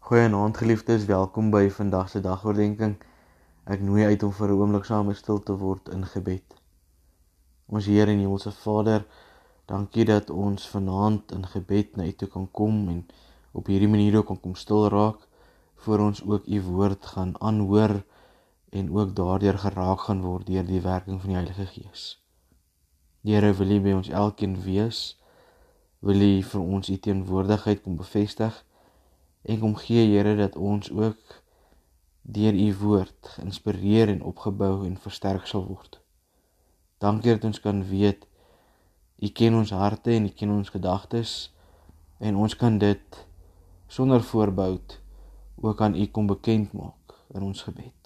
Goeienaand geliefdes, welkom by vandag se dagoordenkings. Ek nooi uit om vir 'n oomblik saam stil te word in gebed. Ons Here en Hemelse Vader, dankie dat ons vanaand in gebed na U toe kan kom en op hierdie manier ook kan kom stil raak voor ons ook U woord gaan aanhoor en ook daardeur geraak gaan word deur die werking van die Heilige Gees. Here, wil U by ons elkeen wees? Wil U vir ons U teenwoordigheid kom bevestig? En kom gee Here dat ons ook deur u woord geïnspireer en opgebou en versterk sal word. Dankie dat ons kan weet u ken ons harte en u ken ons gedagtes en ons kan dit sonder voorbehoud ook aan u kom bekend maak in ons gebed.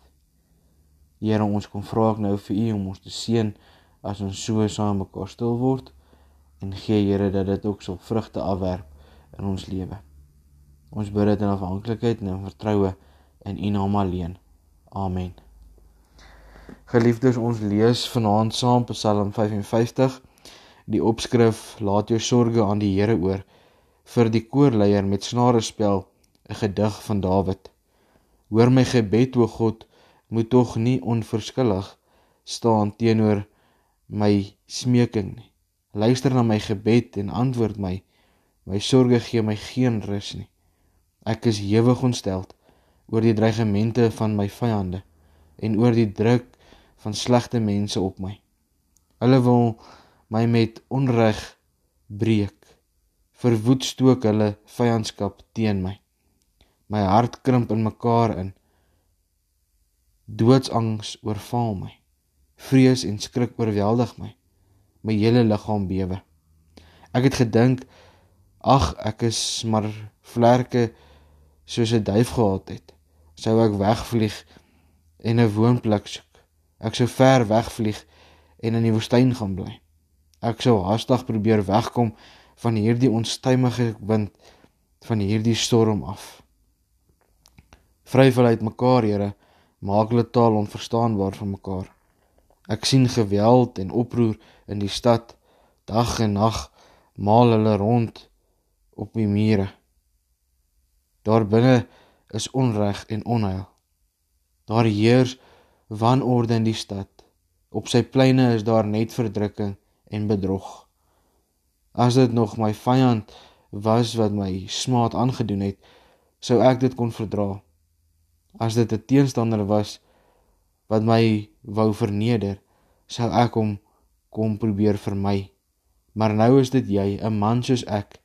Here ons kom vra ek nou vir u om ons te seën as ons so saam mekaar stil word en gee Here dat dit ook sal vrugte afwerp in ons lewe. Ons bid dit in afhanklikheid en in vertroue in U naam alleen. Amen. Geliefdes, ons lees vanaand saam Psalm 55. Die opskrif: Laat jou sorges aan die Here oor vir die koorleier met snare spel, 'n gedig van Dawid. Hoor my gebed, o God, moet tog nie onverskillig staan teenoor my smeking nie. Luister na my gebed en antwoord my. My sorges gee my geen rus nie. Ek is hewig ontsteld oor die dreigemente van my vyande en oor die druk van slegte mense op my. Hulle wil my met onreg breek. Verwoed stook hulle vyandskap teen my. My hart krimp in mekaar in. Doodsangs oorval my. Vrees en skrik oorweldig my. My hele liggaam bewe. Ek het gedink, ag, ek is maar vlerke soos 'n duif gehad het, sou ek wegvlieg en 'n woonplek soek. Ek sou ver wegvlieg en in die woestyn gaan bly. Ek sou haastig probeer wegkom van hierdie onstuimige wind van hierdie storm af. Vryf hulle uitmekaar, Here, maak hulle taal onverstaanbaar vir mekaar. Ek sien geweld en oproer in die stad dag en nag maal hulle rond op die mure. Daar binne is onreg en onheil. Daar heers wanorde in die stad. Op sy pleine is daar net verdrukking en bedrog. As dit nog my vyand was wat my smaad aangedoen het, sou ek dit kon verdra. As dit 'n teenstander was wat my wou verneder, sou ek hom kom probeer vermy. Maar nou is dit jy, 'n man soos ek,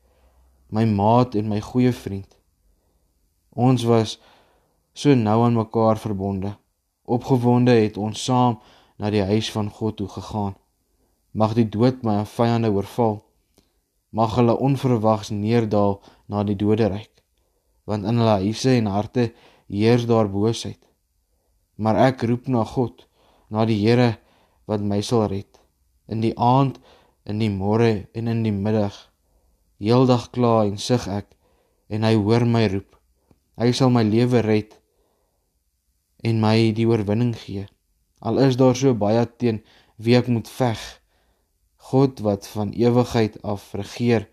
my maat en my goeie vriend. Ons was so nou aan mekaar verbonde. Opgewonde het ons saam na die huis van God toe gegaan. Mag die dood my vyande oorval. Mag hulle onverwags neerdal na die doderyk. Want in hulle huise en harte heers daar boosheid. Maar ek roep na God, na die Here wat my sal red. In die aand, in die môre en in die middag, heeldag kla en sug ek en hy hoor my roep. Hy sal my lewe red en my die oorwinning gee. Al is daar so baie teen wie ek moet veg. God wat van ewigheid af regeer,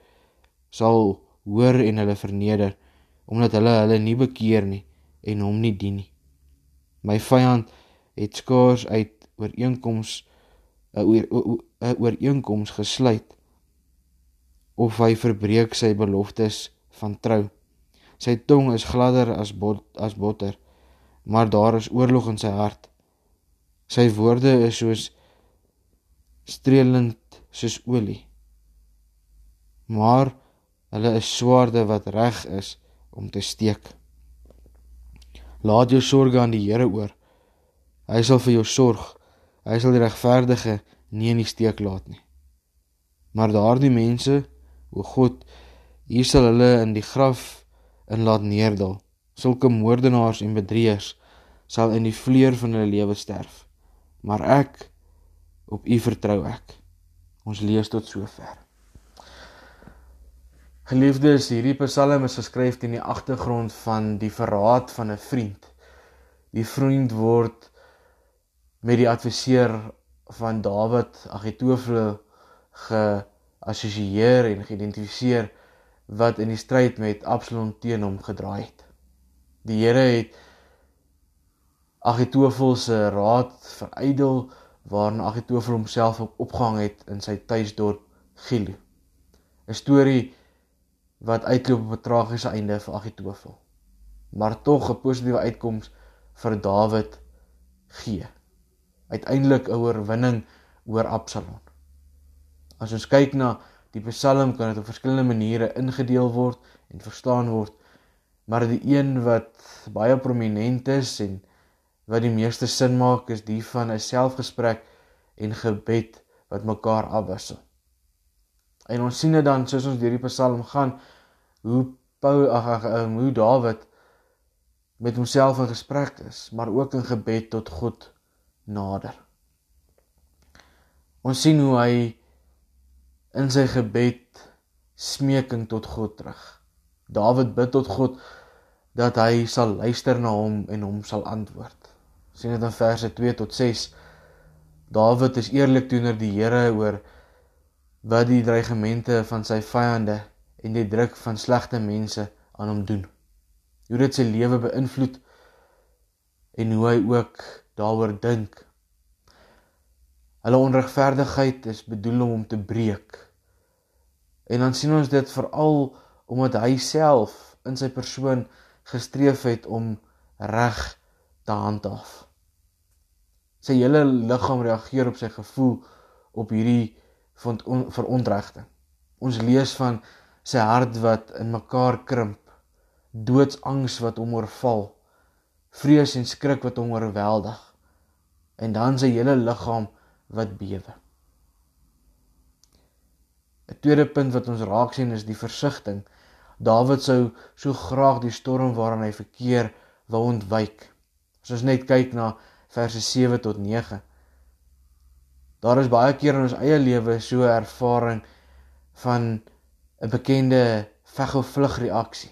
sal hoor en hulle verneder omdat hulle hulle nie bekeer nie en hom nie dien nie. My vyand het skaars uit ooreenkoms 'n ooreenkoms gesluit of hy verbreek sy beloftes van trou. Sy tong is gladder as bot, as botter, maar daar is oorlog in sy hart. Sy woorde is soos streelend soos olie. Maar hulle is swaarde wat reg is om te steek. Laat jou sorges aan die Here oor. Hy sal vir jou sorg. Hy sal die regverdige nie in die steek laat nie. Maar daardie mense, o God, hier sal hulle in die graf in laat neerdal. Sulke moordenaars en bedrieërs sal in die vleur van hulle lewe sterf. Maar ek op U vertrou ek. Ons lees tot sover. Geliefdes, hierdie Psalm is geskryf teen die agtergrond van die verraad van 'n vriend. Die vriend word met die adviseur van Dawid, Agitofel, geassosieer en geïdentifiseer wat in die stryd met Absalom teen hom gedraai het. Die Here het Agitofel se raad verydel waarna Agitofel homself opgehang het in sy tuisdorp Gilo. 'n Storie wat uitloop op 'n tragiese einde vir Agitofel. Maar tog 'n positiewe uitkoms vir Dawid gee. Uiteindelik 'n oorwinning oor Absalom. As ons kyk na die Psalm kan dit op verskillende maniere ingedeel word en verstaan word, maar die een wat baie prominent is en wat die meeste sin maak is die van 'n selfgesprek en gebed wat mekaar afwissel. En ons sien dit dan soos ons deur die Psalm gaan hoe Paul ag um, hoe Dawid met homself in gesprek is, maar ook in gebed tot God nader. Ons sien hoe hy in sy gebed smeking tot God terug. Dawid bid tot God dat hy sal luister na hom en hom sal antwoord sien dit in verse 2 tot 6. Dawid is eerlik teenoor die Here oor wat die dreigemente van sy vyande en die druk van slegte mense aan hom doen. Hoe dit sy lewe beïnvloed en hoe hy ook daaroor dink. Hulle onregverdigheid is bedoel om hom te breek. En dan sien ons dit veral omdat hy self in sy persoon gestreef het om reg te handhaaf sy hele liggaam reageer op sy gevoel op hierdie verontregting. Ons lees van sy hart wat in mekaar krimp, doodsangs wat hom oorval, vrees en skrik wat hom oorweldig en dan sy hele liggaam wat bewe. 'n Tweede punt wat ons raak sien is die versigtiging. Dawid sou so graag die storm waarin hy verkeer wou ontwyk. As ons net kyk na verse 7 tot 9. Daar is baie keer in ons eie lewe so 'n ervaring van 'n bekende veg of vlug reaksie.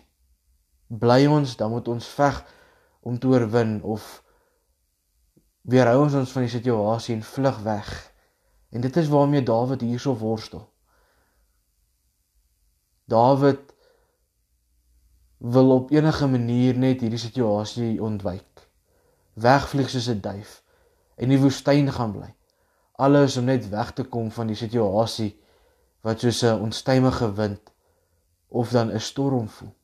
Bly ons, dan moet ons veg om te oorwin of weerhou ons ons van die situasie en vlug weg. En dit is waarmee Dawid hierso worstel. Dawid wil op enige manier net hierdie situasie ontwyk wegvlieg soos 'n duif en in die woestyn gaan bly. Alles om net weg te kom van die situasie wat soos 'n onstuimige wind of dan 'n storm voel.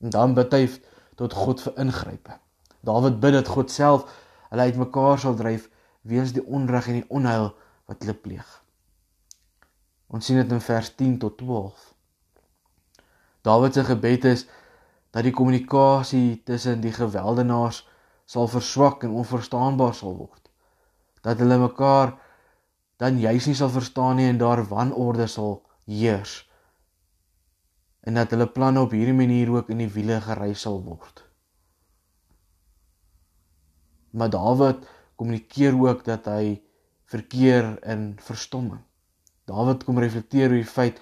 En dan bid hy tot God vir ingrype. Dawid bid dat God self hulle uitmekaar sal dryf weens die onreg en die onheil wat hulle pleeg. Ons sien dit in vers 10 tot 12. Dawid se gebed is dat die kommunikasie tussen die gewelddenaars sal verswak en onverstaanbaar sal word. Dat hulle mekaar dan juis nie sal verstaan nie en daar wanorde sal heers. En dat hulle planne op hierdie manier ook in die wiele gery sal word. Maar Dawid kommunikeer ook dat hy verkeer in verstomming. Dawid kom reflekteer oor die feit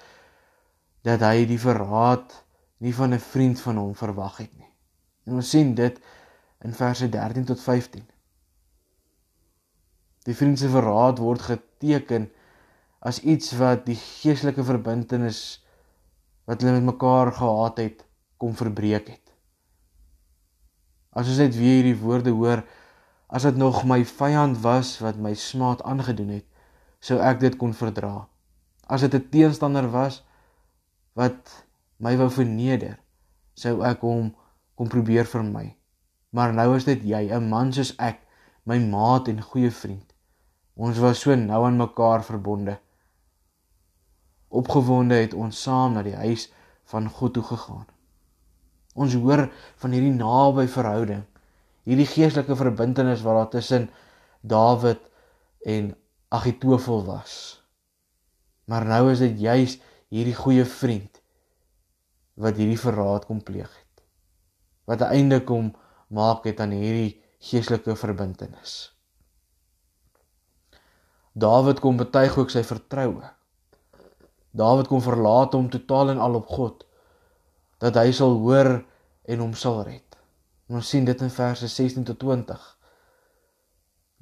dat hy die verraad nie van 'n vriend van hom verwag het nie. En ons sien dit in verse 13 tot 15. Die vriend se verraad word geteken as iets wat die geestelike verbintenis wat hulle met mekaar gehad het kom verbreek het. As ons net weer hierdie woorde hoor, as dit nog my vyand was wat my smaad aangedoen het, sou ek dit kon verdra. As dit 'n teenstander was wat my wou verneder, sou ek hom kom probeer vir my. Maar nou is dit jy, 'n man soos ek, my maat en goeie vriend. Ons was so nou aan mekaar verbonde. Opgewonde het ons saam na die huis van God toe gegaan. Ons hoor van hierdie naby verhouding, hierdie geestelike verbintenis wat daar tussen Dawid en Agitofel was. Maar nou is dit juis hierdie goeie vriend wat hierdie verraad kom pleeg het. Wat 'n einde kom maak het aan hierdie geestelike verbintenis. Dawid kom betuig ook sy vertroue. Dawid kom verlaat hom totaal en al op God dat hy sal hoor en hom sal red. En ons sien dit in verse 16 tot 20.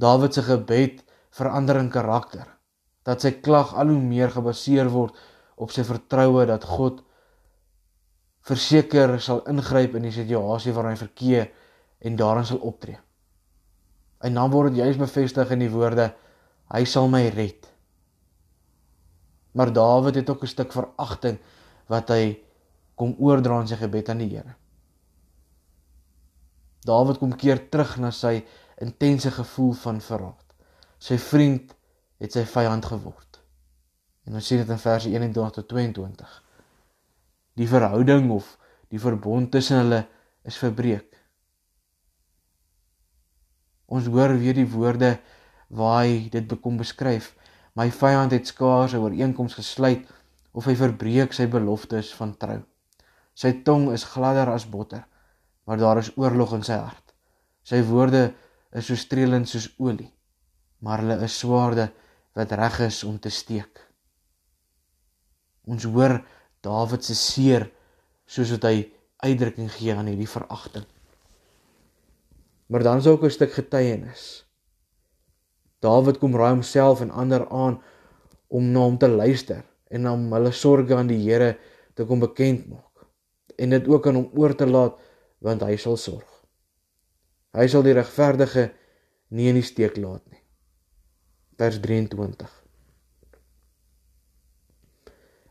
Dawid se gebed verander in karakter dat sy klag al hoe meer gebaseer word op sy vertroue dat God verseker sal ingryp in die situasie waarin hy verkeer en daarin sal optree. En dan word dit juis bevestig in die woorde hy sal my red. Maar Dawid het ook 'n stuk veragting wat hy kom oordra in sy gebed aan die Here. Dawid kom keer terug na sy intense gevoel van verraad. Sy vriend het sy vyand geword. En ons sien dit in verse 21 tot 22. Die verhouding of die verbond tussen hulle is verbreek. Ons hoor weer die woorde waar hy dit bekom beskryf. My vyand het skaars 'n ooreenkoms gesluit of hy verbreek sy beloftes van trou. Sy tong is gladder as botter, maar daar is oorlog in sy hart. Sy woorde is so streelend soos olie, maar hulle is swaarde wat reg is om te steek. Ons hoor Dawid se seer soos wat hy uitdrukking gee aan hierdie veragting. Maar dan is ook 'n stuk getuienis. Dawid kom raai homself en ander aan om na hom te luister en om hulle sorges aan die Here te kom bekend maak en dit ook aan hom oor te laat want hy sal sorg. Hy sal die regverdige nie in die steek laat nie. Vers 23.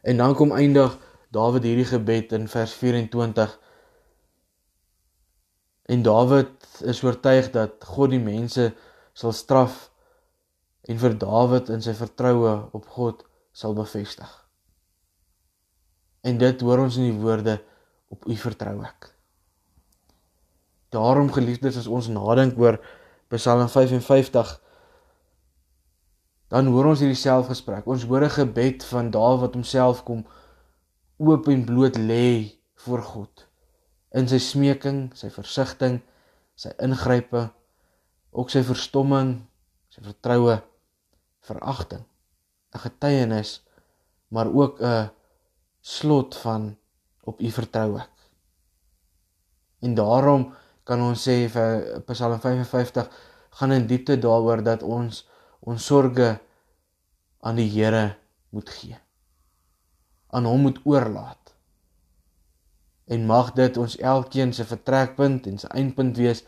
En dan kom eindig Dawid hierdie gebed in vers 24 En Dawid is oortuig dat God die mense sal straf en vir Dawid in sy vertroue op God sal bevestig. En dit hoor ons in die woorde op u vertrou ek. Daarom geliefdes as ons nadink oor Psalm 55 dan hoor ons hierdie selfgesprek. Ons hoor 'n gebed van Dawid wat homself kom oop en bloot lê voor God in sy smeking, sy versigtiging, sy ingrype, ook sy verstomming, sy vertroue, veragting, 'n getuienis, maar ook 'n slot van op u vertrou ek. En daarom kan ons sê vir Psalm 55 gaan in diepte daaroor dat ons ons sorges aan die Here moet gee. Aan hom moet oorlaat en mag dit ons elkeen se vertrekpunt en se eindpunt wees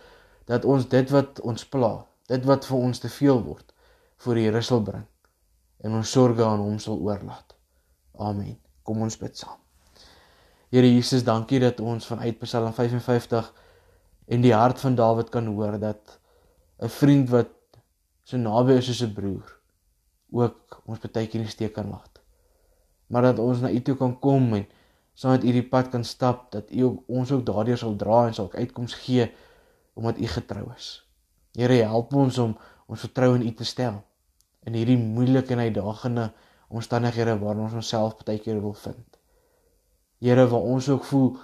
dat ons dit wat ons pla, dit wat vir ons te veel word, voor die Here sal bring en ons sorges aan hom sal oorlaat. Amen. Kom ons bid saam. Here Jesus, dankie dat ons vanuit Psalm 55 en die hart van Dawid kan hoor dat 'n vriend wat so naby is soos 'n broer ook ons baie keer in die steek kan laat. Maar dat ons na U toe kan kom en sodat u die pad kan stap dat u ons ook daardeur sal dra en sal uitkoms gee omdat u getrou is. Here help ons om ons vertroue in u te stel in hierdie moeilike en uitdagende omstandighede waarin ons onsself baie keer wil vind. Here waar ons ook voel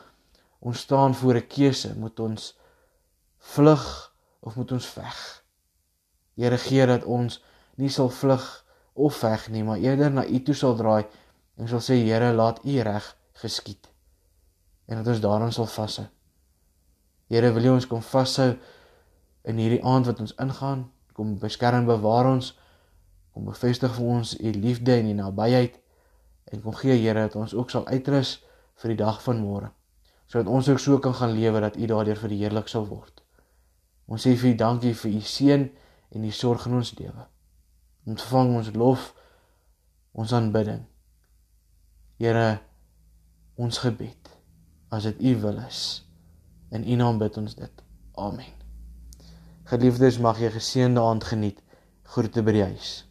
ons staan voor 'n keuse, moet ons vlug of moet ons veg? Here gee dat ons nie sal vlug of veg nie, maar eerder na U toe sal draai en sal sê Here, laat U reg geskied en dat ons daaraan sal vashou. Here, wil U ons kom vashou in hierdie aand wat ons ingaan, kom beskerm bewaar ons, kom bevestig vir ons U liefde en U nabyheid en kom gee Here dat ons ook sal uitrus vir die dag van môre, sodat ons ook so kan gaan lewe dat U daardeur verheerlik sal word. Ons sê vir U dankie vir U seën en U sorg in ons lewe. Ontvang ons lof, ons aanbidding. Here ons gebed as dit u wil is. In u naam bid ons dit. Amen. Geliefdes, mag jy geseënde aand geniet. Groete by die huis.